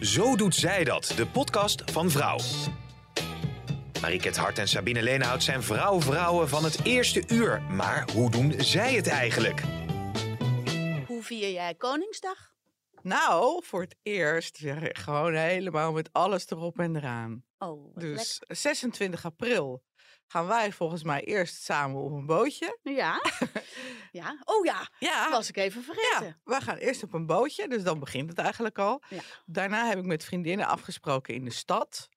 Zo doet zij dat, de podcast van Vrouw. Mariket Hart en Sabine Leenhout zijn vrouw-vrouwen van het eerste uur. Maar hoe doen zij het eigenlijk? Hoe vier jij Koningsdag? Nou, voor het eerst gewoon helemaal met alles erop en eraan. Oh, wat Dus 26 april gaan wij volgens mij eerst samen op een bootje. Ja. ja. Oh ja, Ja, dat was ik even vergeten. ja, wij gaan eerst op een bootje, dus dan begint het eigenlijk al. Ja. Daarna heb ik met vriendinnen afgesproken in de stad.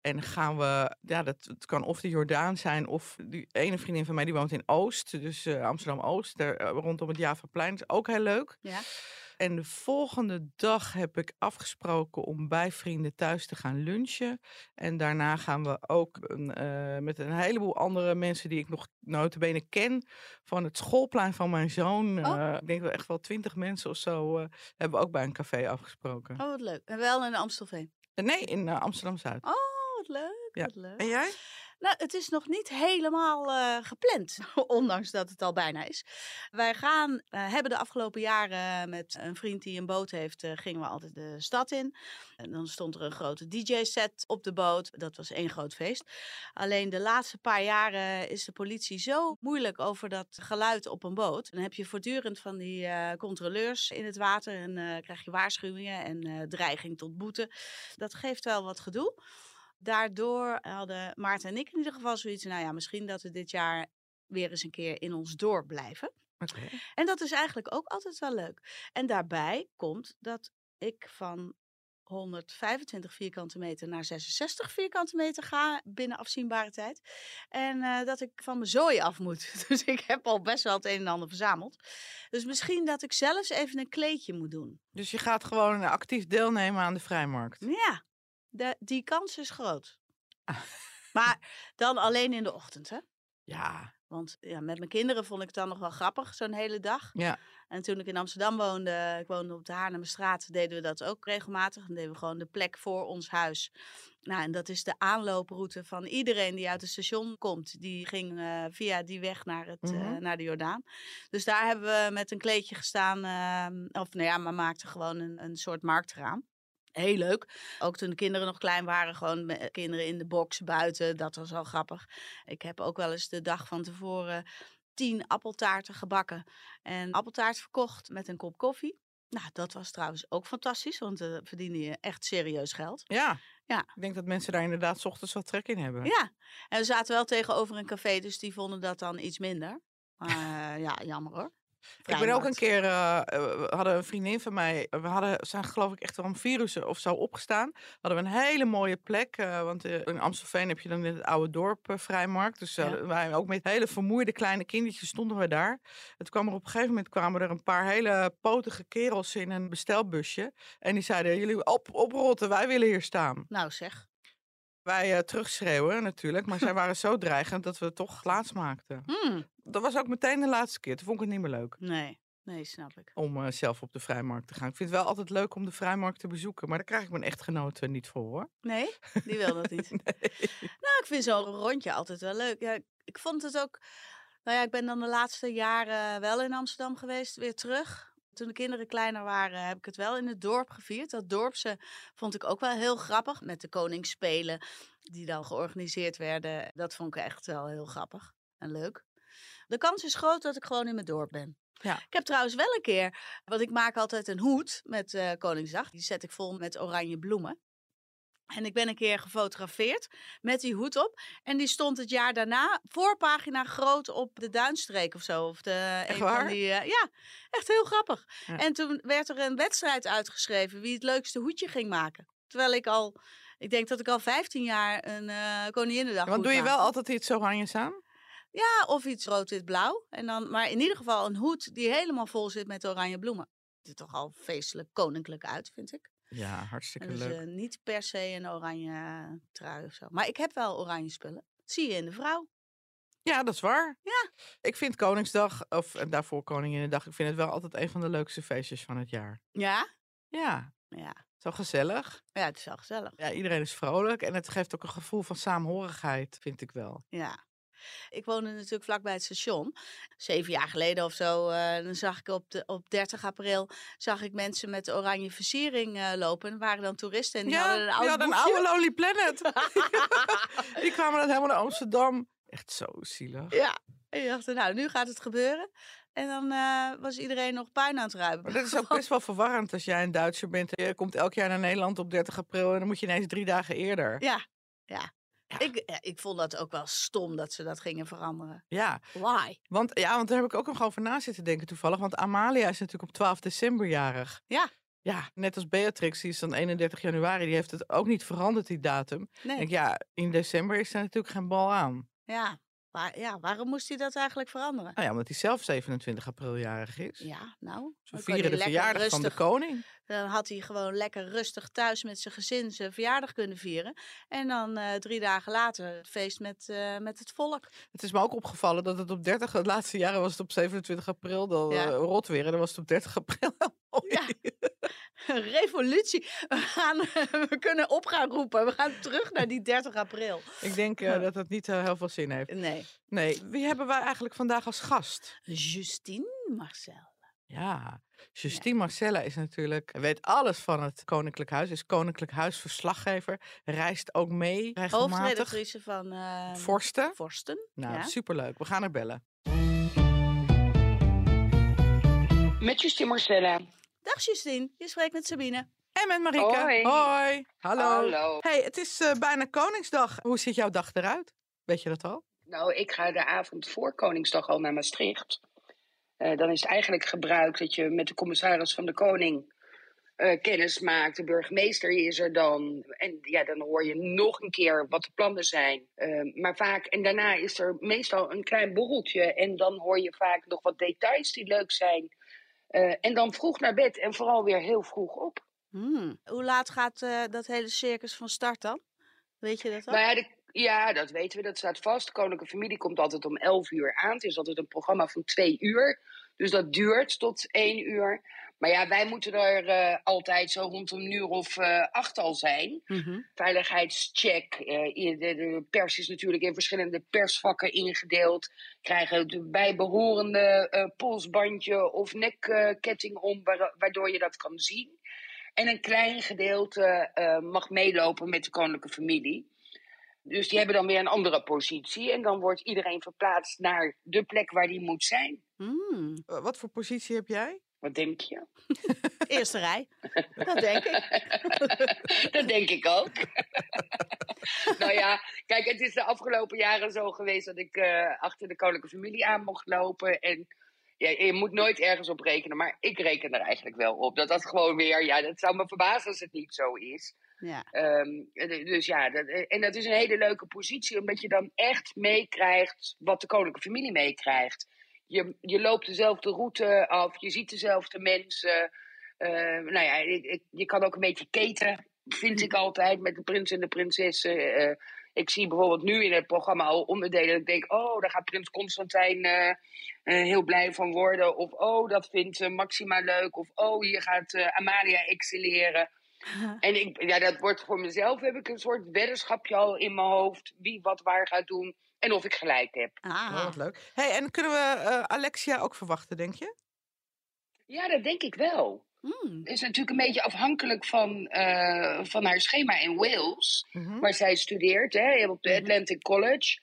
En gaan we, ja, dat het kan of de Jordaan zijn, of die ene vriendin van mij die woont in Oost, dus eh, Amsterdam-Oost, daar, eh, rondom het Javaplein. is ook heel leuk. Ja. En de volgende dag heb ik afgesproken om bij vrienden thuis te gaan lunchen. En daarna gaan we ook een, eh, met een heleboel andere mensen die ik nog notabene ken... van het schoolplein van mijn zoon. Oh. eh, ik denk wel echt wel twintig mensen of zo... eh, hebben we ook bij een café afgesproken. Oh, wat leuk. En wel in Amstelveen. Nee, in Amsterdam-Zuid. Oh, wat leuk. Ja. Wat leuk. En jij? Nou, het is nog niet helemaal eh, gepland, ondanks dat het al bijna is. Wij gaan, eh, hebben de afgelopen jaren met een vriend die een boot heeft, eh, gingen we altijd de stad in. En dan stond er een grote DJ-set op de boot. Dat was één groot feest. Alleen de laatste paar jaren is de politie zo moeilijk over dat geluid op een boot. Dan heb je voortdurend van die controleurs in het water en krijg je waarschuwingen en dreiging tot boete. Dat geeft wel wat gedoe daardoor hadden Maarten en ik in ieder geval zoiets. Nou ja, misschien dat we dit jaar weer eens een keer in ons dorp blijven. Oké. En dat is eigenlijk ook altijd wel leuk. En daarbij komt dat ik van 125 vierkante meter naar 66 vierkante meter ga binnen afzienbare tijd. En eh, dat ik van mijn zooi af moet. Dus ik heb al best wel het een en ander verzameld. Dus misschien dat ik zelfs even een kleedje moet doen. Dus je gaat gewoon actief deelnemen aan de vrijmarkt? Ja, de, die kans is groot. Maar dan alleen in de ochtend, hè? Ja, Want ja, met mijn kinderen vond ik het dan nog wel grappig, zo'n hele dag. ja. En toen ik in Amsterdam woonde, ik woonde op de Haarlemmerstraat, deden we dat ook regelmatig. Dan deden we gewoon de plek voor ons huis. Nou, en dat is de aanlooproute van iedereen die uit het station komt. Die ging eh, via die weg naar, het, eh, Mhm. naar de Jordaan. Dus daar hebben we met een kleedje gestaan. ehm, of nou ja, maar maakten gewoon een, een soort marktraam. Heel leuk. Ook toen de kinderen nog klein waren, gewoon met kinderen in de box buiten. Dat was al grappig. Ik heb ook wel eens de dag van tevoren tien appeltaarten gebakken. En appeltaart verkocht met een kop koffie. Nou, dat was trouwens ook fantastisch, want dan verdiende je echt serieus geld. Ja. Ja. Ik denk dat mensen daar inderdaad 's ochtends wat trek in hebben. Ja, en we zaten wel tegenover een café, dus die vonden dat dan iets minder. Eh, ja, jammer hoor. Ik ben ook een keer, eh, eh, we hadden een vriendin van mij, we hadden, zijn geloof ik echt wel een virus of zo opgestaan. Hadden we een hele mooie plek, eh, want eh, in Amstelveen heb je dan in het oude dorp eh, vrijmarkt. Dus eh, Ja. wij ook met hele vermoeide kleine kindertjes stonden we daar. Het kwam er op een gegeven moment kwamen er een paar hele potige kerels in een bestelbusje. En die zeiden, jullie op, oprotten, wij willen hier staan. Nou zeg. Wij eh, terugschreeuwen natuurlijk, maar zij waren zo dreigend dat we toch plaats maakten. Hmm, Dat was ook meteen de laatste keer. Toen vond ik het niet meer leuk nee, nee, snap ik. om eh, zelf op de vrijmarkt te gaan. Ik vind het wel altijd leuk om de vrijmarkt te bezoeken, maar daar krijg ik mijn echtgenoot eh, niet voor hoor. Nee, die wil dat niet. Nee. Nou, ik vind zo'n rondje altijd wel leuk. Ja, ik vond het ook. Nou ja, ik ben dan de laatste jaren wel in Amsterdam geweest, weer terug. Toen de kinderen kleiner waren, heb ik het wel in het dorp gevierd. Dat dorpse vond ik ook wel heel grappig. Met de koningsspelen die dan georganiseerd werden. Dat vond ik echt wel heel grappig en leuk. De kans is groot dat ik gewoon in mijn dorp ben. Ja. Ik heb trouwens wel een keer, want ik maak altijd een hoed met eh, Koningsdag. Die zet ik vol met oranje bloemen. En ik ben een keer gefotografeerd met die hoed op. En die stond het jaar daarna voorpagina groot op de Duinstreek of zo. Of de, een waar? Van die, eh, ja, echt heel grappig. Ja. En toen werd er een wedstrijd uitgeschreven wie het leukste hoedje ging maken. Terwijl ik al, ik denk dat ik al 15 jaar een eh Koninginnedag Want doe je wel altijd iets oranjes aan? Ja, of iets rood-wit-blauw. En dan, maar in ieder geval een hoed die helemaal vol zit met oranje bloemen. er toch al feestelijk koninklijk uit, vind ik. Ja, hartstikke Dus leuk. eh, niet per se een oranje trui of zo. Maar ik heb wel oranje spullen. Dat zie je in de vrouw. Ja, dat is waar. Ja. Ik vind Koningsdag, of en daarvoor Koninginnedag, ik vind het wel altijd een van de leukste feestjes van het jaar. Ja? Ja, Ja. zo gezellig. Ja, het is wel gezellig. Ja, iedereen is vrolijk en het geeft ook een gevoel van saamhorigheid, vind ik wel. Ja. Ik woonde natuurlijk vlakbij het station. Zeven jaar geleden of zo, eh, dan zag ik op, de, op 30 april zag ik mensen met oranje versiering eh, lopen. En waren dan toeristen en die ja, hadden een oud die hadden een boekje. oude Lonely Planet. die kwamen dan helemaal naar Amsterdam. Echt zo zielig. Ja, en je dacht, nou, nu gaat het gebeuren. En dan eh, was iedereen nog puin aan het ruimen. Maar dat is ook best wel verwarrend als jij een Duitser bent. en Je komt elk jaar naar Nederland op 30 april en dan moet je ineens drie dagen eerder. Ja, ja. Ik, ja, ik vond dat ook wel stom dat ze dat gingen veranderen. Ja, Why? want, ja, want daar heb ik ook nog over na zitten denken toevallig. Want Amalia is natuurlijk op 12 december jarig. Ja. Ja, net als Beatrix, die is dan 31 januari. Die heeft het ook niet veranderd, die datum. Ik Nee. denk, ja, in december is er natuurlijk geen bal aan. Ja. Waar, ja, waarom moest hij dat eigenlijk veranderen? Nou ja, omdat hij zelf 27 april jarig is. Ja, nou. Ze vieren de verjaardag van de koning. Dan had hij gewoon lekker rustig thuis met zijn gezin zijn verjaardag kunnen vieren. En dan eh, drie dagen later het feest met, eh, met het volk. Het is me ook opgevallen dat het op 30, het laatste jaren was het op 27 april dan Ja. eh, rot weer. En dan was het op 30 april. Ja. Een revolutie. We, gaan, we kunnen op gaan roepen. We gaan terug naar die 30 april. Ik denk dat dat niet heel veel zin heeft. Nee. Nee, wie hebben wij eigenlijk vandaag als gast? Justine Marcel. Ja, Justine Marcella is natuurlijk, weet alles van het Koninklijk Huis, is Koninklijk Huisverslaggever, reist ook mee regelmatig. Hoofdredactrice van eh Vorsten. Vorsten. Nou, ja. superleuk. We gaan er bellen. Met Justine Marcella. Dag Justine, je spreekt met Sabine. En met Marieke. Hoi. Hoi. Hallo. Hallo. Hey, het is eh, bijna Koningsdag. Hoe ziet jouw dag eruit? Weet je dat al? Nou, ik ga de avond voor Koningsdag al naar Maastricht. Eh, dan is het eigenlijk gebruik dat je met de commissaris van de Koning eh, kennis maakt. De burgemeester is er dan. En ja, dan hoor je nog een keer wat de plannen zijn. Eh, maar vaak, en daarna is er meestal een klein borreltje. En dan hoor je vaak nog wat details die leuk zijn. En dan vroeg naar bed en vooral weer heel vroeg op. Hmm. Hoe laat gaat dat hele circus van start dan? Weet je dat al? Nou ja, de- ja, dat weten we, dat staat vast. De Koninklijke Familie komt altijd om 11 uur aan. Het is altijd een programma van twee uur. Dus dat duurt tot één uur. Maar ja, wij moeten er eh, altijd zo rond een uur of eh, acht al zijn. Mhm. Veiligheidscheck. eh, de, de pers is natuurlijk in verschillende persvakken ingedeeld. Krijgen de bijbehorende eh, polsbandje of nekketting om, wa- waardoor je dat kan zien. En een klein gedeelte mag meelopen met de koninklijke familie. Dus die hebben dan weer een andere positie. En dan wordt iedereen verplaatst naar de plek waar die moet zijn. Hmm. Eh, Wat voor positie heb jij? Wat denk je? Eerste rij. Dat denk ik. dat denk ik ook. nou ja, kijk, het is de afgelopen jaren zo geweest dat ik eh, achter de koninklijke familie aan mocht lopen. En ja, je moet nooit ergens op rekenen, maar ik reken er eigenlijk wel op. Dat dat gewoon weer, ja, dat zou me verbazen als het niet zo is. Ja. Ehm, dus ja, dat, en dat is een hele leuke positie, omdat je dan echt meekrijgt wat de koninklijke familie meekrijgt. Je, je loopt dezelfde route af, je ziet dezelfde mensen. Eh, nou ja, je kan ook een beetje keten, vind ik altijd, met de prins en de prinsessen. Eh, ik zie bijvoorbeeld nu in het programma al onderdelen. Ik denk, oh, daar gaat prins Constantijn eh, eh, heel blij van worden. Of, oh, dat vindt eh, Maxima leuk. Of, oh, hier gaat eh, Amalia excelleren. En ik, ja, dat wordt voor mezelf, heb ik een soort weddenschapje al in mijn hoofd. Wie wat waar gaat doen en of ik gelijk heb. Oh, Ah. wat leuk. Hey, en kunnen we eh, Alexia ook verwachten, denk je? Ja, dat denk ik wel. Hmm. Is natuurlijk een beetje afhankelijk van, eh, van haar schema in Wales. Mhm. waar zij studeert, hè, op de Mhm. Atlantic College.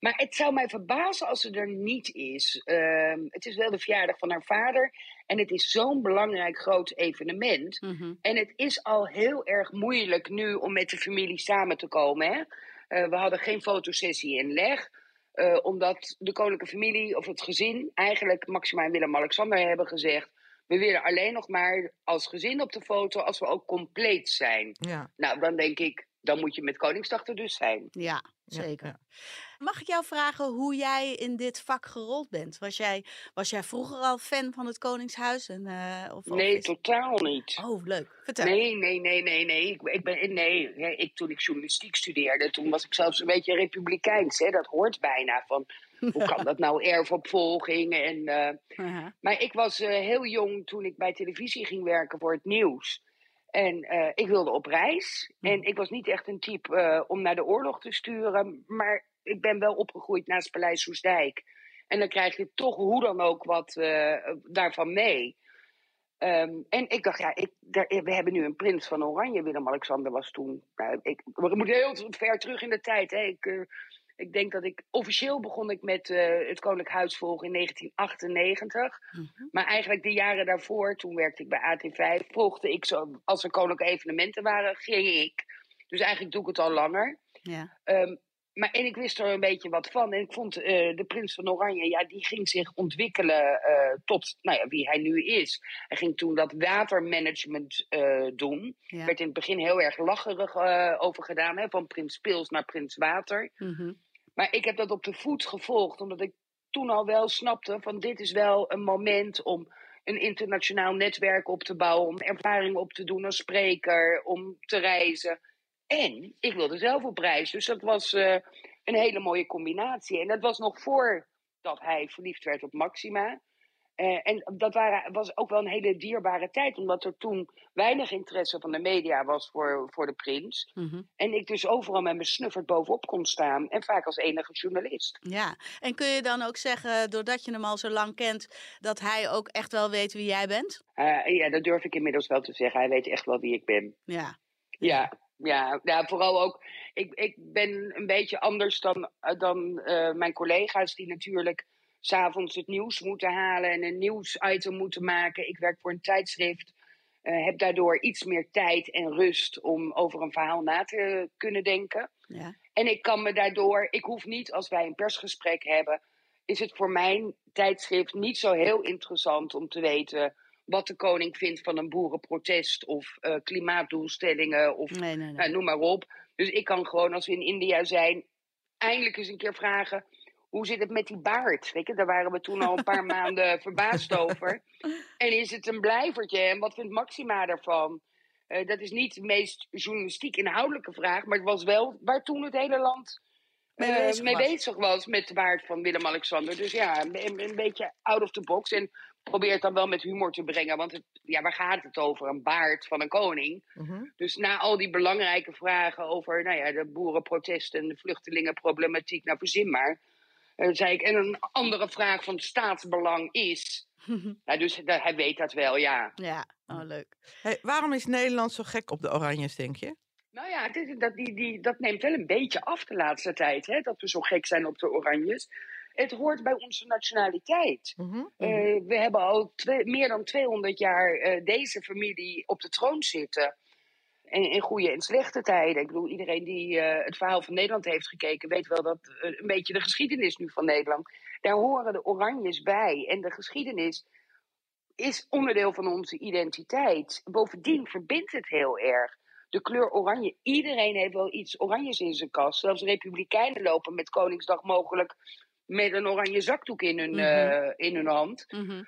Maar het zou mij verbazen als ze er niet is. Ehm, het is wel de verjaardag van haar vader. En het is zo'n belangrijk groot evenement. Mhm. En het is al heel erg moeilijk nu om met de familie samen te komen. Hè? Eh, we hadden geen fotosessie in leg. eh, omdat de koninklijke familie of het gezin, eigenlijk Maxima en Willem-Alexander hebben gezegd. We willen alleen nog maar als gezin op de foto als we ook compleet zijn. Ja, Nou, dan denk ik, dan moet je met Koningsdag er dus zijn. Ja. Zeker. ja. Mag ik jou vragen hoe jij in dit vak gerold bent? Was jij, was jij vroeger al fan van het Koningshuis? En, eh, of, of Nee, is- totaal niet. Oh, leuk. Vertel. Nee, nee, nee, nee, nee. Ik, ik ben, nee hè, ik, toen ik journalistiek studeerde, toen was ik zelfs een beetje republikeins. Hè? Dat hoort bijna. Van, hoe kan dat nou, erfopvolging? En, eh, Aha. maar ik was eh, heel jong toen ik bij televisie ging werken voor het nieuws. En eh, ik wilde op reis. En ik was niet echt een type eh, om naar de oorlog te sturen. Maar ik ben wel opgegroeid naast Paleis Soesdijk. En dan krijg je toch hoe dan ook wat eh, daarvan mee. Ehm, en ik dacht, ja, ik, daar, we hebben nu een prins van Oranje. Willem-Alexander was toen. nou, ik, we moeten heel ver terug in de tijd. Hè. Ik, ik denk dat ik. Officieel begon ik met eh, het Koninklijk Huisvolgen in 1998. Mhm. Maar eigenlijk de jaren daarvoor, toen werkte ik bij AT5, volgde ik zo. Als er koninklijke evenementen waren, ging ik. Dus eigenlijk doe ik het al langer. Ja. Ehm, maar, en ik wist er een beetje wat van. En ik vond eh, de prins van Oranje, ja, die ging zich ontwikkelen eh, tot nou ja, wie hij nu is. Hij ging toen dat watermanagement doen. Ja. Er werd in het begin heel erg lacherig over gedaan. Hè, van prins Pils naar prins Water. Mhm. Maar ik heb dat op de voet gevolgd, omdat ik toen al wel snapte van dit is wel een moment om een internationaal netwerk op te bouwen, om ervaring op te doen als spreker, om te reizen. En ik wilde zelf op reis, dus dat was eh, een hele mooie combinatie. En dat was nog voordat hij verliefd werd op Maxima. Eh, en dat waren, was ook wel een hele dierbare tijd, omdat er toen weinig interesse van de media was voor, voor de prins. Mhm. En ik dus overal met mijn snuffert bovenop kon staan. En vaak als enige journalist. Ja, en kun je dan ook zeggen, doordat je hem al zo lang kent, dat hij ook echt wel weet wie jij bent? Eh, ja, dat durf ik inmiddels wel te zeggen. Hij weet echt wel wie ik ben. Ja. Ja, ja, ja vooral ook. Ik, ik ben een beetje anders dan, eh, dan mijn collega's, die natuurlijk s'avonds het nieuws moeten halen en een nieuwsitem moeten maken. Ik werk voor een tijdschrift. eh, heb daardoor iets meer tijd en rust om over een verhaal na te kunnen denken. Ja. En ik kan me daardoor, ik hoef niet als wij een persgesprek hebben, is het voor mijn tijdschrift niet zo heel interessant om te weten wat de koning vindt van een boerenprotest of eh, klimaatdoelstellingen of Nee, nee, nee. nou, noem maar op. Dus ik kan gewoon als we in India zijn, eindelijk eens een keer vragen. Hoe zit het met die baard? Weet je, daar waren we toen al een paar maanden verbaasd over. En is het een blijvertje? En wat vindt Maxima daarvan? Eh, dat is niet de meest journalistiek inhoudelijke vraag, maar het was wel waar toen het hele land Mee eh, bezig mee was. bezig was met de baard van Willem-Alexander. Dus ja, een, een beetje out of the box. En probeer het dan wel met humor te brengen. Want het, ja, waar gaat het over? Een baard van een koning. Mhm. Dus na al die belangrijke vragen over nou ja, de boerenprotesten en de vluchtelingenproblematiek, nou verzin maar. Eh, zei ik, en een andere vraag van staatsbelang is. Nou, dus dat- hij weet dat wel, ja. ja, oh leuk. Hey, waarom is Nederland zo gek op de Oranjes, denk je? Nou ja, het is- dat, die, die, dat neemt wel een beetje af de laatste tijd, hè, dat we zo gek zijn op de Oranjes. Het hoort bij onze nationaliteit. Mhm. Eh, we hebben al twee- meer dan 200 jaar eh, deze familie op de troon zitten. En in goede en slechte tijden. Ik bedoel, iedereen die eh, het verhaal van Nederland heeft gekeken, weet wel dat eh, een beetje de geschiedenis nu van Nederland. Daar horen de Oranjes bij. En de geschiedenis is onderdeel van onze identiteit. Bovendien verbindt het heel erg. De kleur oranje. Iedereen heeft wel iets oranjes in zijn kast. Zelfs republikeinen lopen met Koningsdag mogelijk met een oranje zakdoek in hun, Mhm. eh, in hun hand. Mhm.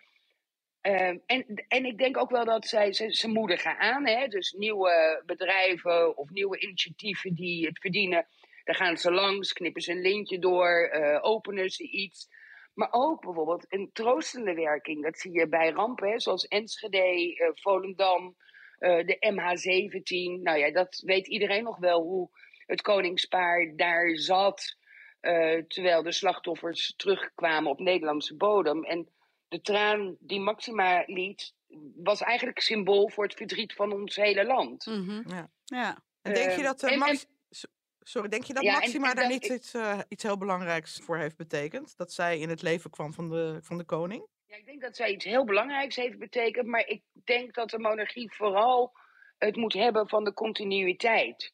Ehm, en, en ik denk ook wel dat zij, ze, ze moedigen aan. Hè? Dus nieuwe bedrijven of nieuwe initiatieven die het verdienen. Daar gaan ze langs, knippen ze een lintje door, eh, openen ze iets. Maar ook bijvoorbeeld een troostende werking. Dat zie je bij rampen, hè, zoals Enschede, eh, Volendam, eh, de MH17. Nou ja, dat weet iedereen nog wel hoe het koningspaar daar zat. terwijl de slachtoffers terugkwamen op Nederlandse bodem. En de traan die Maxima liet, was eigenlijk symbool voor het verdriet van ons hele land. Mhm. Ja. Ja. En denk je Ehm, dat, eh, en- Max- so- Sorry, denk je dat Ja, Maxima en daar dat niet ik- iets, eh, iets heel belangrijks voor heeft betekend? Dat zij in het leven kwam van de, van de koning? Ja, ik denk dat zij iets heel belangrijks heeft betekend, maar ik denk dat de monarchie vooral het moet hebben van de continuïteit.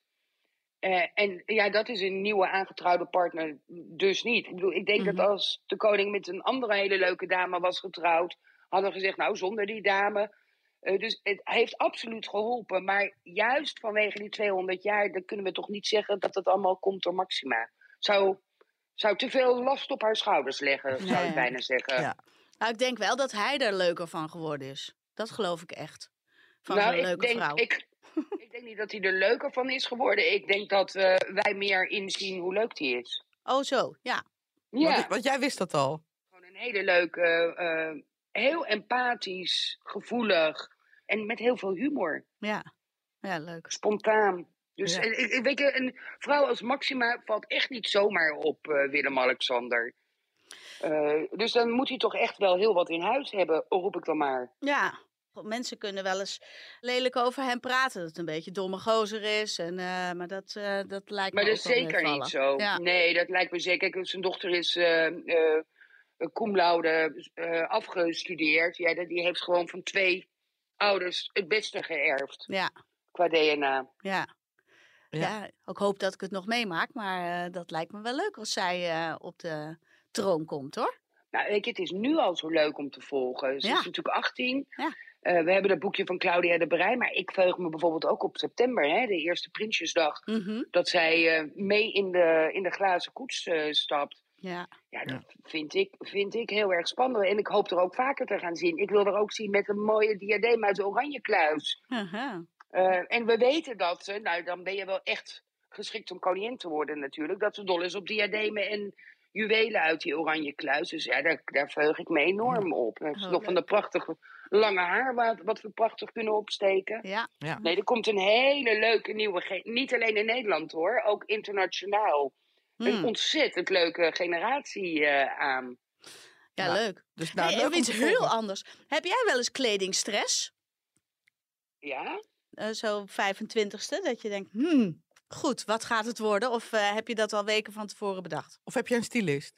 Eh, en ja, dat is een nieuwe aangetrouwde partner dus niet. Ik bedoel, ik denk Mhm. dat als de koning met een andere hele leuke dame was getrouwd, hadden gezegd, nou, zonder die dame. Eh, dus het heeft absoluut geholpen. Maar juist vanwege die 200 jaar, dan kunnen we toch niet zeggen dat het allemaal komt door Maxima. zou, zou te veel last op haar schouders leggen, zou ik bijna zeggen. Ja. Nou, ik denk wel dat hij er leuker van geworden is. Dat geloof ik echt. Van nou, zo'n ik leuke denk, vrouw. Ik, ik denk niet dat hij er leuker van is geworden. Ik denk dat eh, wij meer inzien hoe leuk die is. Oh, zo, ja. Ja, Want, want jij wist dat al. gewoon een hele leuke, eh, heel empathisch, gevoelig en met heel veel humor. Ja, ja leuk. Spontaan. Dus Ja. weet je, een vrouw als Maxima valt echt niet zomaar op eh, Willem-Alexander. Dus dan moet hij toch echt wel heel wat in huis hebben, roep ik dan maar. Ja. Mensen kunnen wel eens lelijk over hem praten. Dat het een beetje domme gozer is. En, eh, maar dat, eh, dat lijkt Maar me dat is zeker niet zo. Ja. Nee, dat lijkt me zeker. Kijk, Zijn dochter is eh eh, cum laude eh, afgestudeerd. Ja, die heeft gewoon van twee ouders het beste geërfd Ja, qua DNA. ja. Ja. Ja. ook hoop dat ik het nog meemaak. Maar eh, dat lijkt me wel leuk als zij eh, op de troon komt, hoor. Nou, weet je, het is nu al zo leuk om te volgen. Ze Ja. is natuurlijk 18. Ja. Eh, we hebben dat boekje van Claudia de Brij. Maar ik verheug me bijvoorbeeld ook op september, hè, de eerste Prinsjesdag. Mhm. Dat zij eh, mee in de, in de glazen koets eh, stapt. Ja, Ja, dat Vind, ik, vind ik heel erg spannend. En ik hoop er ook vaker te gaan zien. Ik wil er ook zien met een mooie diadeem uit de oranje kluis. Aha. Eh, en we weten dat ze, nou dan ben je wel echt geschikt om koningin te worden natuurlijk. Dat ze dol is op diademen en juwelen uit die oranje kluis. Dus ja, daar, daar verheug ik me enorm op. Het is Oh, nog van de prachtige lange haar wat, wat we prachtig kunnen opsteken. ja. Nee, er komt een hele leuke nieuwe, niet alleen in Nederland hoor, ook internationaal. Een Hmm. ontzettend leuke generatie eh, aan. ja, Ja. leuk. Dus nou, Hey, leuk iets heel anders. Heb jij wel eens kledingstress? Ja? Eh, zo 25ste, dat je denkt, hmm, goed, wat gaat het worden? Of eh, heb je dat al weken van tevoren bedacht? Of heb je een stylist?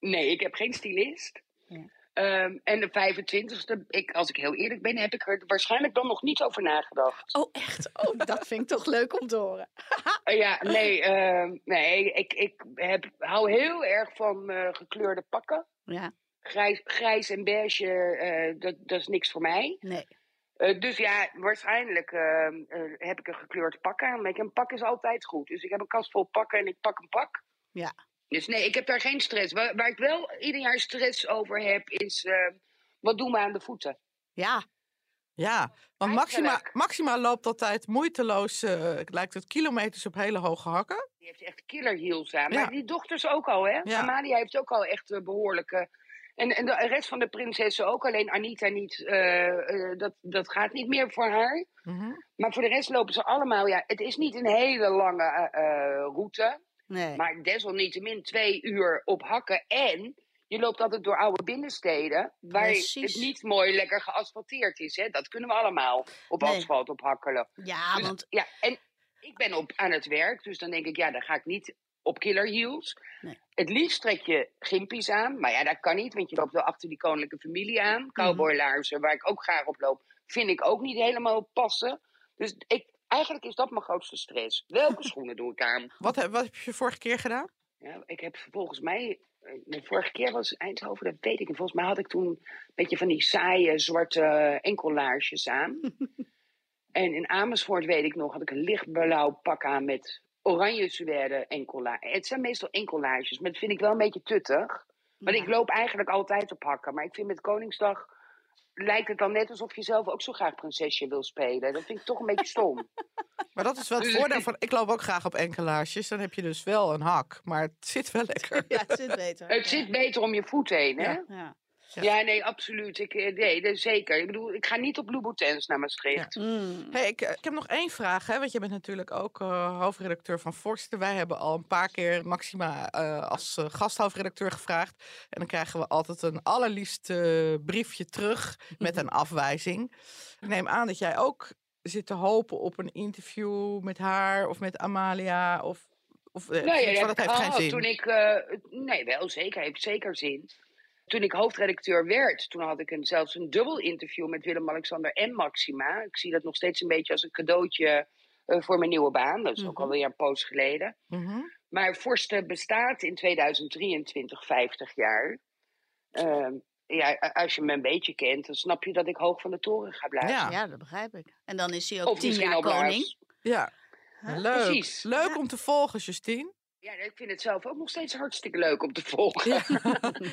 Nee, ik heb geen stylist. Ja. Ehm, en de 25e, ik, als ik heel eerlijk ben, heb ik er waarschijnlijk dan nog niet over nagedacht. Oh, echt? Oh, dat vind ik toch leuk om te horen. Eh, ja, nee, ehm, nee ik, ik heb, hou heel erg van eh, gekleurde pakken. Ja, Grijs, grijs en beige, eh, dat, dat is niks voor mij. nee. Dus ja, waarschijnlijk ehm, eh, heb ik een gekleurd pak aan. Maar ik- een pak is altijd goed. Dus ik heb een kast vol pakken en ik pak een pak. Ja. Dus nee, ik heb daar geen stress. Waar, waar ik wel ieder jaar stress over heb, is eh, wat doen we aan de voeten? Ja, Ja, want Maxima. Maxima loopt altijd moeiteloos, eh, lijkt het kilometers op hele hoge hakken. Die heeft echt killer heels aan. Ja. Maar die dochters ook al, hè? Ja. Amalia heeft ook al echt eh, behoorlijke... En, en de rest van de prinsessen ook. Alleen Anita niet. eh, eh, dat, dat gaat niet meer voor haar. Mhm. Maar voor de rest lopen ze allemaal... Ja, het is niet een hele lange eh, eh, route. Nee. Maar desalniettemin twee uur op hakken. En je loopt altijd door oude binnensteden. Waar Precies. het niet mooi lekker geasfalteerd is. Hè? Dat kunnen we allemaal op Nee. asfalt ophakkelen. ja, Dus- want Ja, en ik ben op, aan het werk. Dus dan denk ik, ja, dan ga ik niet op killer heels. Nee. Het liefst trek je gimpies aan. Maar ja, dat kan niet. Want je loopt wel achter die koninklijke familie Mhm. aan. Cowboylaarzen, waar ik ook graag op loop. Vind ik ook niet helemaal passen. Dus ik, eigenlijk is dat mijn grootste stress. Welke schoenen doe ik aan? Wat, heb, wat heb je vorige keer gedaan? Ja, ik heb volgens mij, eh, de vorige keer was Eindhoven, dat weet ik niet. Volgens mij had ik toen een beetje van die saaie zwarte enkellaarsjes aan. en in Amersfoort weet ik nog, had ik een lichtblauw pak aan met oranje suède enkellaarsjes. Het zijn meestal enkellaarsjes, maar dat vind ik wel een beetje tuttig. Want ik loop eigenlijk altijd op hakken. Maar ik vind met Koningsdag lijkt het dan net alsof je zelf ook zo graag prinsesje wil spelen. Dat vind ik toch een beetje stom. Maar dat is wel het Dus- voordeel van, ik loop ook graag op enkelaarsjes. Dan heb je dus wel een hak, maar het zit wel lekker. ja, het zit beter. Het zit beter om je voet heen, hè? Ja. Ja. Ja. Ja, nee, absoluut. Ik, eh, nee, zeker. Ik bedoel, ik ga niet op Louboutins naar Maastricht. Mm. Hey, ik, ik heb nog één vraag, hè, want je bent natuurlijk ook eh, hoofdredacteur van Forsten. Wij hebben al een paar keer Maxima eh, als eh, gasthoofdredacteur gevraagd. En dan krijgen we altijd een allerliefst eh, briefje terug met een afwijzing. Ik neem aan dat jij ook zit te hopen op een interview met haar of met Amalia. Of, of eh, Nee, van, dat heeft geen gehad zin. Toen ik, eh, nee, wel zeker. Heeft zeker zin. Toen ik hoofdredacteur werd, toen had ik een, zelfs een dubbel interview met Willem-Alexander en Maxima. Ik zie dat nog steeds een beetje als een cadeautje eh, voor mijn nieuwe baan. Dat is ook Mhm. alweer een poos geleden. Mhm. Maar Forsten bestaat in 2023 50 jaar. Ehm, ja, als je me een beetje kent, dan snap je dat ik hoog van de toren ga blijven. Ja. Ja, dat begrijp ik. En dan is hij ook Of tien jaar koning. Ja, Huh? leuk. Precies. Leuk Ja. om te volgen, Justine. Ja, ik vind het zelf ook nog steeds hartstikke leuk om te volgen.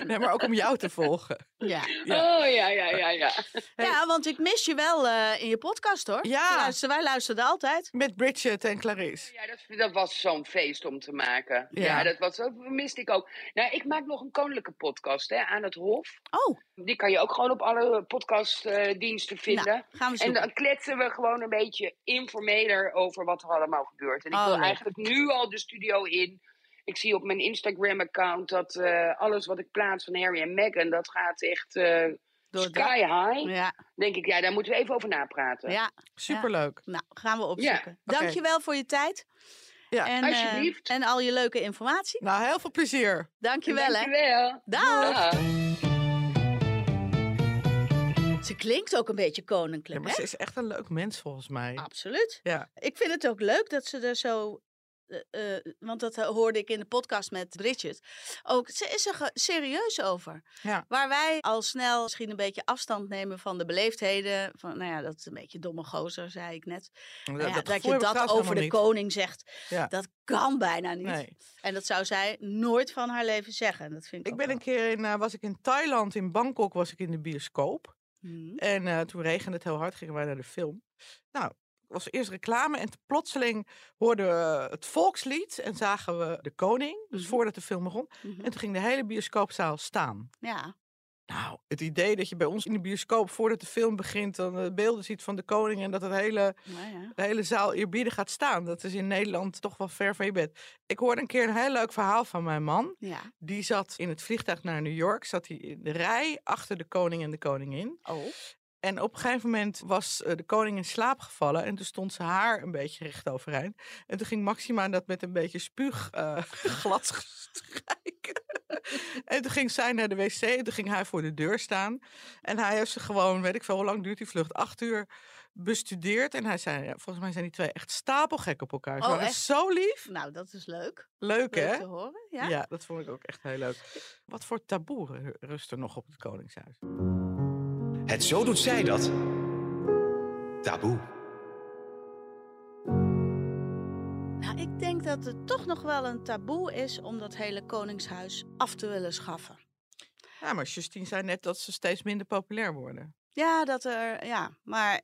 Nee, maar ook om jou te volgen. Ja. Ja. Oh ja, ja, ja, ja. ja, want ik mis je wel eh, in je podcast hoor. Ja. Luister, wij luisterden altijd. Met Bridget en Clarice. Ja, dat, dat was zo'n feest om te maken. Ja. Ja, dat, was, dat miste ik ook. Nou, ik maak nog een koninklijke podcast hè, aan het Hof. Oh, Die kan je ook gewoon op alle podcastdiensten vinden. nou, gaan we En zoeken. dan kletsen we gewoon een beetje informeler over wat er allemaal gebeurt. En ik Oh, wil eigenlijk nu al de studio in. Ik zie op mijn Instagram-account dat eh, alles wat ik plaats van Harry en Meghan, dat gaat echt eh, Door het sky high. Ja, denk ik, ja, daar moeten we even over napraten. ja, Superleuk. nou, gaan we opzoeken. oké. Dankjewel voor je tijd. Ja. En, eh, Alsjeblieft. en al je leuke informatie. Nou, heel veel plezier. Dankjewel hè. Dankjewel. Dag. Dag. Ze klinkt ook een beetje Ja, koninklijk maar hè? ze is echt een leuk mens volgens mij. Absoluut. Ja. Ik vind het ook leuk dat ze er zo. Eh, eh, want dat eh, hoorde ik in de podcast met Bridget. Ook, ze is er serieus over. Ja. Waar wij al snel misschien een beetje afstand nemen van de beleefdheden. Van, nou ja, dat is een beetje domme gozer, zei ik net. Dat, Nou ja, dat gevoel je dat over de koning zegt, Ja. dat kan bijna niet. Nee. En dat zou zij nooit van haar leven zeggen. Dat vind ik Ik ben wel. een keer in, was ik in Thailand, in Bangkok, was ik in de bioscoop. Mhm. En toen regende het heel hard, gingen wij naar de film. Nou, was eerst reclame en plotseling hoorden we het volkslied en zagen we de koning. Dus Mhm. voordat de film begon. Mhm. En toen ging de hele bioscoopzaal staan. Ja, Nou, het idee dat je bij ons in de bioscoop, voordat de film begint, dan beelden ziet van de koning en dat het hele, nou ja. de hele zaal eerbiedig gaat staan. Dat is in Nederland toch wel ver van je bed. Ik hoorde een keer een heel leuk verhaal van mijn man. ja. Die zat in het vliegtuig naar New York, zat hij in de rij achter de koning en de koningin. Oh. En op een gegeven moment was eh, de koning in slaap gevallen en toen stond zijn haar een beetje recht overeind. En toen ging Maxima dat met een beetje spuug eh, glad strijken. en toen ging zij naar de wc en toen ging hij voor de deur staan. En hij heeft ze gewoon, weet ik veel, hoe lang duurt die vlucht? Acht uur bestudeerd. En hij zei, ja, volgens mij zijn die twee echt stapelgek op elkaar. Oh, echt? zo lief. Nou, dat is leuk. Leuk, Leuk hè? te horen. Ja. Ja? dat vond ik ook echt heel leuk. Wat voor taboe ru- rust er nog op het Koningshuis? Het Zo Doet Zij Dat. Taboe. Nou, ik denk dat het toch nog wel een taboe is om dat hele koningshuis af te willen schaffen. Ja, maar Justine zei net dat ze steeds minder populair worden. Ja, dat er, ja, maar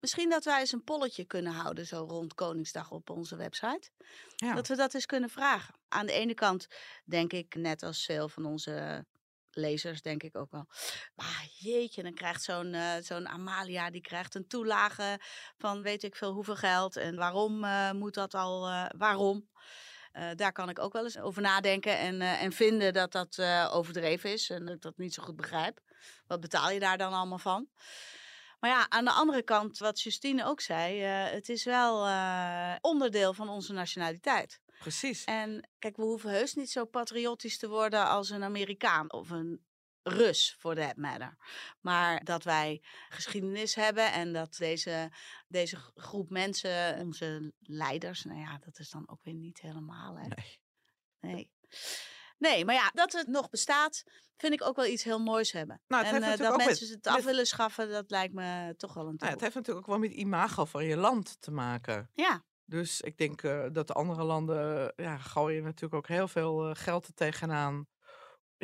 misschien dat wij eens een polletje kunnen houden zo rond Koningsdag op onze website. Ja. Dat we dat eens kunnen vragen. Aan de ene kant denk ik, net als veel van onze lezers, denk ik ook wel. Maar jeetje, dan krijgt zo'n eh, zo'n Amalia, die krijgt een toelage van weet ik veel hoeveel geld. En waarom eh, moet dat al, eh, waarom? Daar kan ik ook wel eens over nadenken en, en vinden dat dat overdreven is en dat ik dat niet zo goed begrijp. Wat betaal je daar dan allemaal van? Maar ja, aan de andere kant, wat Justine ook zei, het is wel onderdeel van onze nationaliteit. Precies. En kijk, we hoeven heus niet zo patriotisch te worden als een Amerikaan of een Rus, for that matter. Maar dat wij geschiedenis hebben en dat deze, deze groep mensen, onze leiders, nou ja, dat is dan ook weer niet helemaal, hè? Nee. Nee. Nee, maar ja, dat het nog bestaat, vind ik ook wel iets heel moois hebben. Nou, en eh, dat mensen met- het af willen schaffen, dat lijkt me toch wel een Nou, taboe. het heeft natuurlijk ook wel met imago van je land te maken. Ja, Dus ik denk eh, dat de andere landen ja, gooien natuurlijk ook heel veel eh, geld er tegenaan.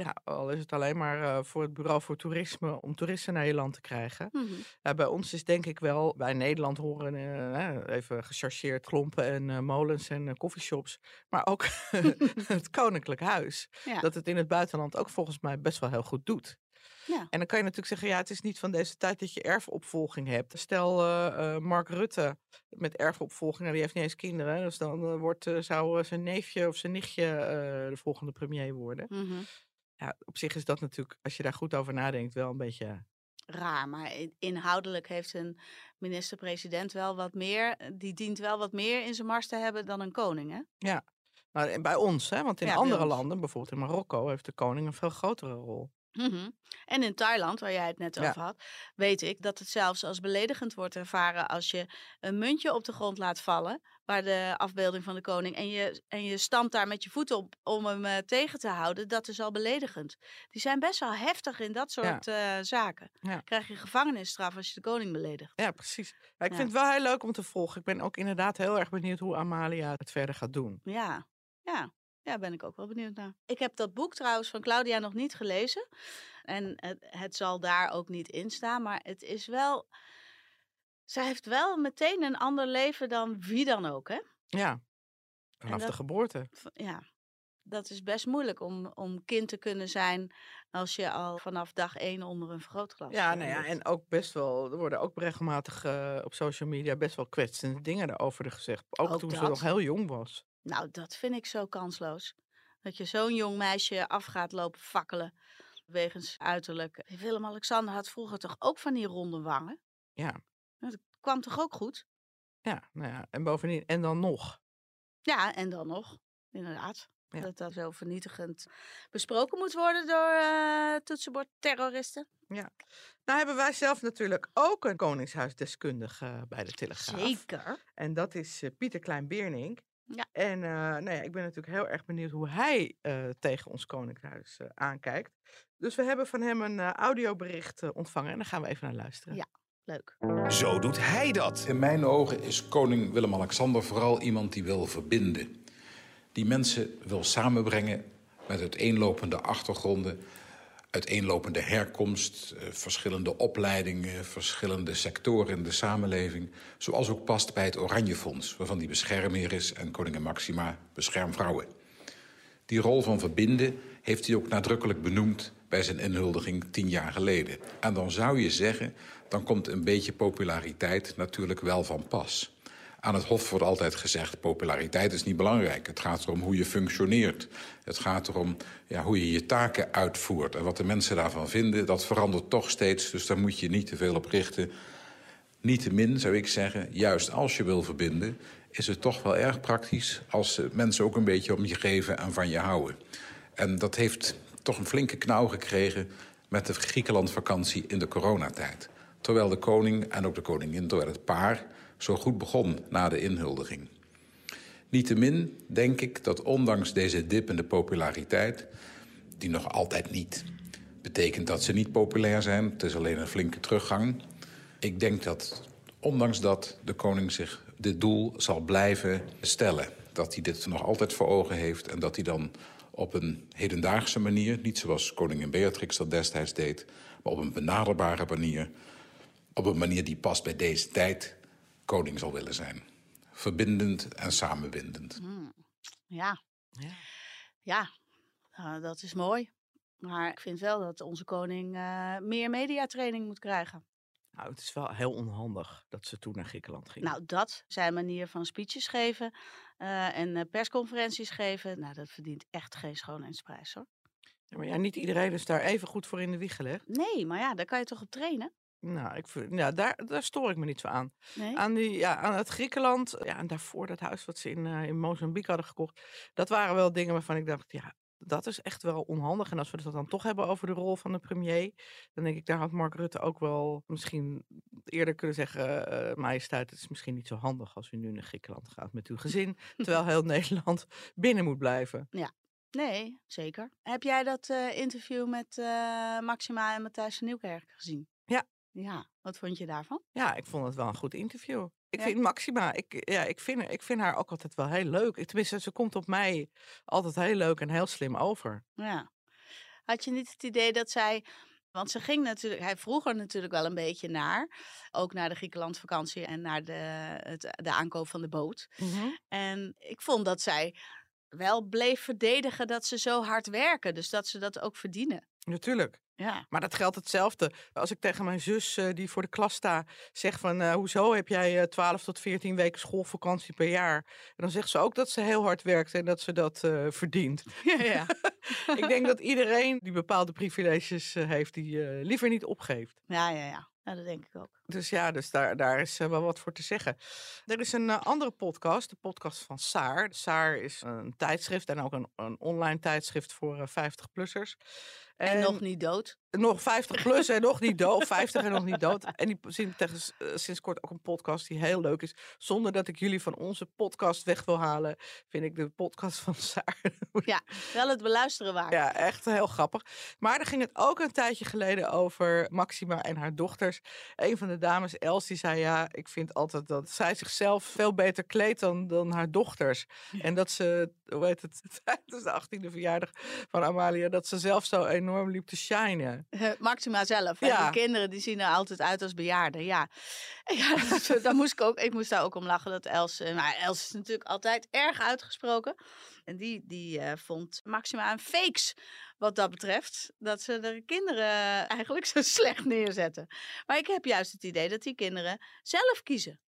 Ja, al is het alleen maar eh, voor het Bureau voor Toerisme om toeristen naar je land te krijgen. mhm. Bij ons is denk ik wel, bij Nederland horen eh, even gechargeerd klompen en eh, molens en koffieshops. maar ook het Koninklijk Huis. ja. Dat het in het buitenland ook volgens mij best wel heel goed doet. ja. En dan kan je natuurlijk zeggen, ja, het is niet van deze tijd dat je erfopvolging hebt. Stel, Mark Rutte met erfopvolging, nou, die heeft niet eens kinderen. Dus dan wordt, zou zijn neefje of zijn nichtje de volgende premier worden. mhm. Ja, op zich is dat natuurlijk, als je daar goed over nadenkt, wel een beetje... raar. Maar in- inhoudelijk heeft een minister-president wel wat meer. eh, Die dient wel wat meer in zijn mars te hebben dan een koning, hè? Nou, en bij ons, hè, want in Ja, andere landen, bijvoorbeeld in Marokko, heeft de koning een veel grotere rol. Mhm. En in Thailand, waar jij het net Ja. over had, weet ik dat het zelfs als beledigend wordt ervaren als je een muntje op de grond laat vallen, waar de afbeelding van de koning, en je, en je stampt daar met je voeten op om hem eh, tegen te houden, dat is al beledigend. Die zijn best wel heftig in dat soort eh, zaken. Ja. Krijg je gevangenisstraf als je de koning beledigt. Ja, precies. Ja, ik vind het wel heel leuk om te volgen. Ik ben ook inderdaad heel erg benieuwd hoe Amalia het verder gaat doen. Ja, ja. Ja, ben ik ook wel benieuwd naar. Ik heb dat boek trouwens van Claudia nog niet gelezen. En het, het zal daar ook niet in staan. Maar het is wel. Zij heeft wel meteen een ander leven dan wie dan ook, hè? Ja, vanaf de geboorte. Ja, dat is best moeilijk om, om kind te kunnen zijn als je al vanaf dag één onder een vergrootglas Ja, eh, nou ja, en ook best wel, er worden ook regelmatig eh, op social media best wel kwetsende dingen daarover gezegd. Ook, Ook toen ze nog heel jong was. Nou, dat vind ik zo kansloos. Dat je zo'n jong meisje af gaat lopen fakkelen wegens uiterlijk. Willem-Alexander had vroeger toch ook van die ronde wangen? Ja, Dat kwam toch ook goed? ja, nou ja, en bovendien, en dan nog. Ja, en dan nog, inderdaad. Ja. Dat dat zo vernietigend besproken moet worden door eh toetsenbordterroristen. Nou hebben wij zelf natuurlijk ook een koningshuisdeskundige eh, bij de Telegraaf. Zeker. En dat is eh, Pieter Klein-Beernink. Ja. En nou ja, ik ben natuurlijk heel erg benieuwd hoe hij tegen ons koningshuis aankijkt. Dus we hebben van hem een audiobericht ontvangen en daar gaan we even naar luisteren. Ja. Leuk. Zo doet hij dat. In mijn ogen is koning Willem-Alexander vooral iemand die wil verbinden. Die mensen wil samenbrengen met uiteenlopende achtergronden, uiteenlopende herkomst, eh, verschillende opleidingen, verschillende sectoren in de samenleving. Zoals ook past bij het Oranje Fonds, waarvan die beschermheer is en koningin Maxima beschermvrouwen. Die rol van verbinden heeft hij ook nadrukkelijk benoemd bij zijn inhuldiging tien jaar geleden. En dan zou je zeggen, dan komt een beetje populariteit natuurlijk wel van pas. Aan het Hof wordt altijd gezegd, populariteit is niet belangrijk. Het gaat erom hoe je functioneert. Het gaat erom ja, hoe je je taken uitvoert. En wat de mensen daarvan vinden, dat verandert toch steeds. Dus daar moet je niet te veel op richten. Niettemin zou ik zeggen, juist als je wil verbinden... is het toch wel erg praktisch als mensen ook een beetje om je geven en van je houden. En dat heeft toch een flinke knauw gekregen met de Griekenland-vakantie in de coronatijd. Terwijl de koning en ook de koningin, terwijl het paar zo goed begon na de inhuldiging. Niettemin denk ik dat ondanks deze dip in de populariteit... die nog altijd niet betekent dat ze niet populair zijn... het is alleen een flinke teruggang... ik denk dat ondanks dat de koning zich dit doel zal blijven stellen. Dat hij dit nog altijd voor ogen heeft... en dat hij dan op een hedendaagse manier... niet zoals koningin Beatrix dat destijds deed... maar op een benaderbare manier... op een manier die past bij deze tijd... koning zal willen zijn. Verbindend en samenbindend. Ja, Ja. ja, nou, dat is mooi. Maar ik vind wel dat onze koning eh, meer mediatraining moet krijgen. Nou, het is wel heel onhandig dat ze toen naar Griekenland ging. Nou, dat, zijn manier van speeches geven eh, en eh, persconferenties geven, nou, dat verdient echt geen schoonheidsprijs hoor. Ja, maar ja, niet iedereen is daar even goed voor in de wieg gelegd. Nee, maar ja, daar kan je toch op trainen? Nou, ik, ja, daar, daar stoor ik me niet zo aan. Nee? Aan, die, ja, aan het Griekenland, ja, en daarvoor dat huis wat ze in, eh, in Mozambique hadden gekocht. Dat waren wel dingen waarvan ik dacht, ja, dat is echt wel onhandig. En als we het dan toch hebben over de rol van de premier, dan denk ik, daar had Mark Rutte ook wel misschien eerder kunnen zeggen, eh majesteit, het is misschien niet zo handig als u nu naar Griekenland gaat met uw gezin, terwijl heel Nederland binnen moet blijven. Nee, zeker. Heb jij dat eh, interview met Maxima en Matthijs van Nieuwkerk gezien? Ja. Ja, wat vond je daarvan? Ja, ik vond het wel een goed interview. Ik Ja. vind Maxima, ik, ja, ik, vind, haar- ik vind haar ook altijd wel heel leuk. Tenminste, ze komt op mij altijd heel leuk en heel slim over. Ja. Had je niet het idee dat zij. Want ze ging natuurlijk, hij vroeg er natuurlijk wel een beetje naar. Ook naar de Griekenland-vakantie en naar de, het, de aankoop van de boot. En ik vond dat zij wel bleef verdedigen dat ze zo hard werken. Dus dat ze dat ook verdienen. Natuurlijk. Ja. Maar dat geldt hetzelfde. Als ik tegen mijn zus, eh, die voor de klas sta, zeg van... eh, hoezo heb jij eh 12 tot 14 weken schoolvakantie per jaar? En dan zegt ze ook dat ze heel hard werkt en dat ze dat verdient. ja. ik denk dat iedereen die bepaalde privileges heeft, die liever niet opgeeft. Ja, ja, ja. Ja, dat denk ik ook. Dus ja, dus daar, daar is eh, wel wat voor te zeggen. Er is een eh, andere podcast, de podcast van Saar. Saar is een tijdschrift en ook een, een online tijdschrift voor 50-plussers. En, nog niet dood. nog 50 plus en nog niet dood. 50 en nog niet dood. En die zien tegen, eh, sinds kort ook een podcast die heel leuk is. Zonder dat ik jullie van onze podcast weg wil halen, vind ik de podcast van Saar Ja, wel het beluisteren waard. ja, echt heel grappig. Maar er ging het ook een tijdje geleden over Maxima en haar dochters. Een van de de dames, Els, die zei ja, ik vind altijd dat zij zichzelf veel beter kleedt dan, dan haar dochters. En dat ze, hoe heet het, tijdens de 18e verjaardag van Amalia, dat ze zelf zo enorm liep te shinen. Eh, Maxima zelf. Ja. Die kinderen die zien er altijd uit als bejaarden. Ja, ja dus, daar moest ik, ook, ik moest daar ook om lachen dat Els... eh, Maar Els is natuurlijk altijd erg uitgesproken. En die, die eh, vond Maxima een fakes wat dat betreft. Dat ze de kinderen eigenlijk zo slecht neerzetten. Maar ik heb juist het idee dat die kinderen zelf kiezen.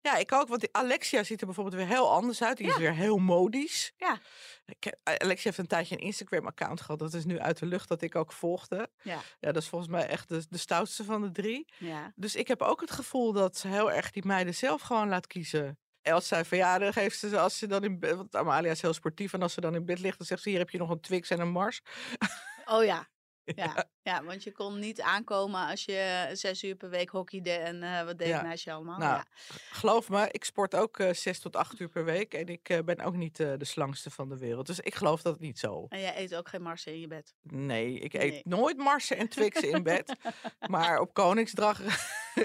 Ja, ik ook, want Alexia ziet er bijvoorbeeld weer heel anders uit. Die is weer heel modisch. Ja. Ik, heb- Alexia heeft een tijdje een Instagram-account gehad. Dat is nu uit de lucht dat ik ook volgde. Ja. Ja, dat is volgens mij echt de, de stoutste van de drie. Ja. Dus ik heb ook het gevoel dat ze heel erg die meiden zelf gewoon laat kiezen. Els ja, dan geeft ze als ze dan in bed, want Amalia is heel sportief en als ze dan in bed ligt, dan zegt ze hier heb je nog een Twix en een Mars. Oh ja. Ja, ja, want je kon niet aankomen als je zes uur per week hockeyde en eh, wat deed Ja. naast je allemaal. Nou, ja. Geloof me, ik sport ook eh, zes tot acht uur per week en ik eh, ben ook niet eh, de slangste van de wereld. Dus ik geloof dat niet zo. En jij eet ook geen marsen in je bed. Nee, ik eet nooit marsen en twixen in bed. maar op Koningsdag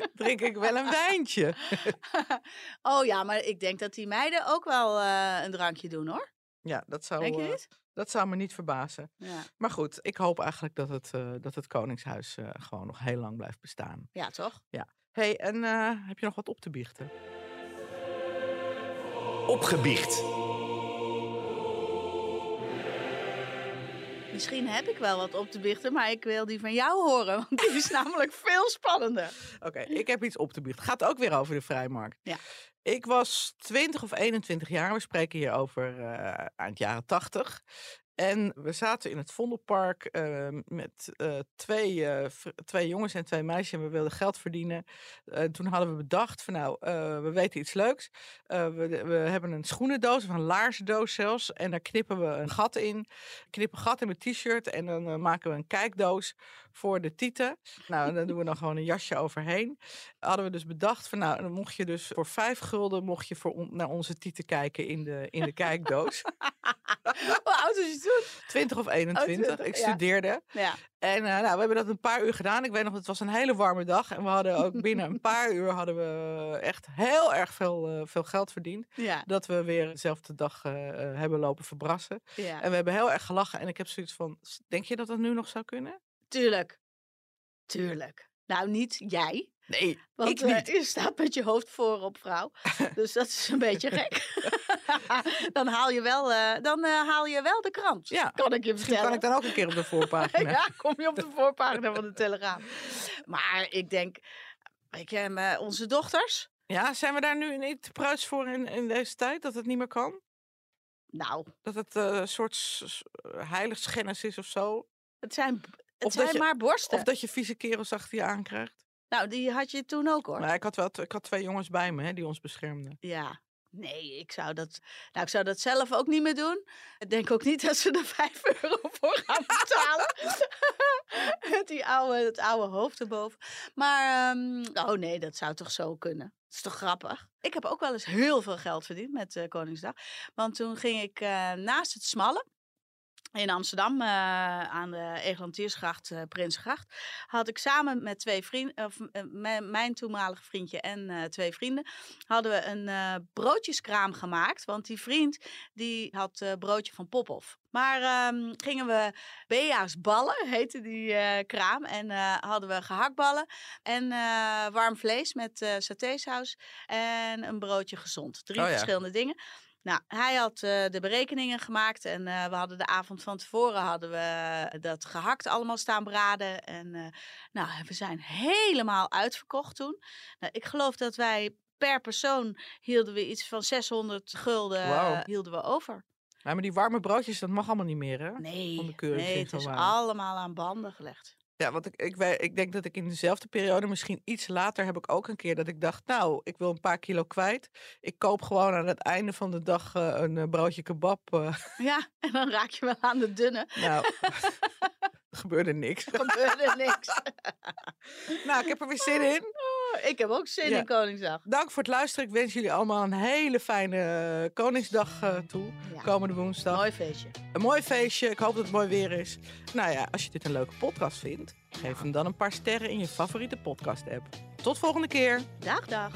drink ik wel een wijntje. oh ja, maar ik denk dat die meiden ook wel eh, een drankje doen hoor. Ja, dat zou, Denk je eh, dat zou me niet verbazen. Ja, Maar goed, ik hoop eigenlijk dat het, eh, dat het Koningshuis eh, gewoon nog heel lang blijft bestaan. ja toch? hey, en eh, heb je nog wat op te biechten? Opgebiecht. Misschien heb ik wel wat op te biechten, maar ik wil die van jou horen. Want die is namelijk veel spannender. Oké, ik heb iets op te biechten. Gaat ook weer over de vrijmarkt. Ja. Ik was 20 of 21 jaar. We spreken hier over eh aan het jaren 80. En we zaten in het Vondelpark eh, met eh, twee, eh, twee jongens en twee meisjes. En we wilden geld verdienen. Eh, toen hadden we bedacht van nou, we weten iets leuks. We, we hebben een schoenendoos of een laarsdoos zelfs. En daar knippen we een gat in. Knippen een gat in mijn t-shirt. En dan maken we een kijkdoos voor de tieten. Nou, dan doen we dan gewoon een jasje overheen. Hadden we dus bedacht van nou, dan mocht je dus voor vijf gulden mocht je voor on- naar onze tieten kijken in de, in de kijkdoos. Hoe oud is je toen? 20 of 21. 20, ik studeerde. Ja. En eh, nou, we hebben dat een paar uur gedaan. Ik weet nog, het was een hele warme dag. En we hadden ook binnen een paar uur hadden we echt heel erg veel, eh, veel geld verdiend. Ja. Dat we weer dezelfde dag eh, hebben lopen verbrassen. ja. En we hebben heel erg gelachen. En ik heb zoiets van, "S- denk je dat dat nu nog zou kunnen? Tuurlijk. Tuurlijk. Nou, niet jij. Nee, Want ik eh, niet. je staat met je hoofd voorop, vrouw. Dus dat is een beetje gek. dan haal je wel, eh, dan, eh, haal je wel de krant. Ja, Kan ik je vertellen. kan ik dan ook een keer op de voorpagina. ja, kom je op de voorpagina van de Telegraaf. Maar ik denk, je, eh, onze dochters. Ja, zijn we daar nu niet te pruis voor in, in deze tijd? Dat het niet meer kan? Nou, Dat het een soort heiligschennis is of zo? het zijn, het Of zijn je- maar borsten. Of dat je vieze kerels achter je aankrijgt? Nou, die had je toen ook hoor. Maar ik had wel ik had twee jongens bij me hè, die ons beschermden. Ja. Nee, ik zou, dat, nou, ik zou dat zelf ook niet meer doen. Ik denk ook niet dat ze er 5 euro voor gaan betalen. Met die oude, het oude hoofd erboven. Maar, ehm, oh nee, dat zou toch zo kunnen. Dat is toch grappig? Ik heb ook wel eens heel veel geld verdiend met eh, Koningsdag. Want toen ging ik eh, naast het Smallen in Amsterdam eh, aan de Eglantiersgracht, eh Prinsgracht, had ik samen met twee vrienden, of eh, mijn, toenmalige vriendje en twee vrienden, hadden we een broodjeskraam gemaakt. Want die vriend die had broodje van Popov. Maar ehm, gingen we Bea's ballen, heette die kraam. En hadden we gehaktballen en warm vlees met satésaus en een broodje gezond. Drie Oh ja. verschillende dingen. Nou, hij had eh, de berekeningen gemaakt en eh, we hadden de avond van tevoren hadden we dat gehakt allemaal staan braden. En eh, nou, we zijn helemaal uitverkocht toen. Nou, ik geloof dat wij per persoon hielden we iets van 600 gulden eh, hielden we over. Ja, maar die warme broodjes, dat mag allemaal niet meer, hè? Nee, nee het is allemaal aan banden gelegd. Ja, want ik, ik, ik denk dat ik in dezelfde periode, misschien iets later, heb ik ook een keer dat ik dacht, nou, ik wil een paar kilo kwijt. Ik koop gewoon aan het einde van de dag eh, een eh, broodje kebab. eh. Ja, en dan raak je wel aan de dunne. nou, er gebeurde niks. Er gebeurde niks. nou, ik heb er weer zin in. Ik heb ook zin Ja. in Koningsdag. Dank voor het luisteren. Ik wens jullie allemaal een hele fijne eh, Koningsdag eh, toe. Ja. Komende woensdag. Mooi feestje. Een mooi feestje. Ik hoop dat het mooi weer is. Nou ja, als je dit een leuke podcast vindt, geef hem dan een paar sterren in je favoriete podcast app. Tot volgende keer. Dag, dag.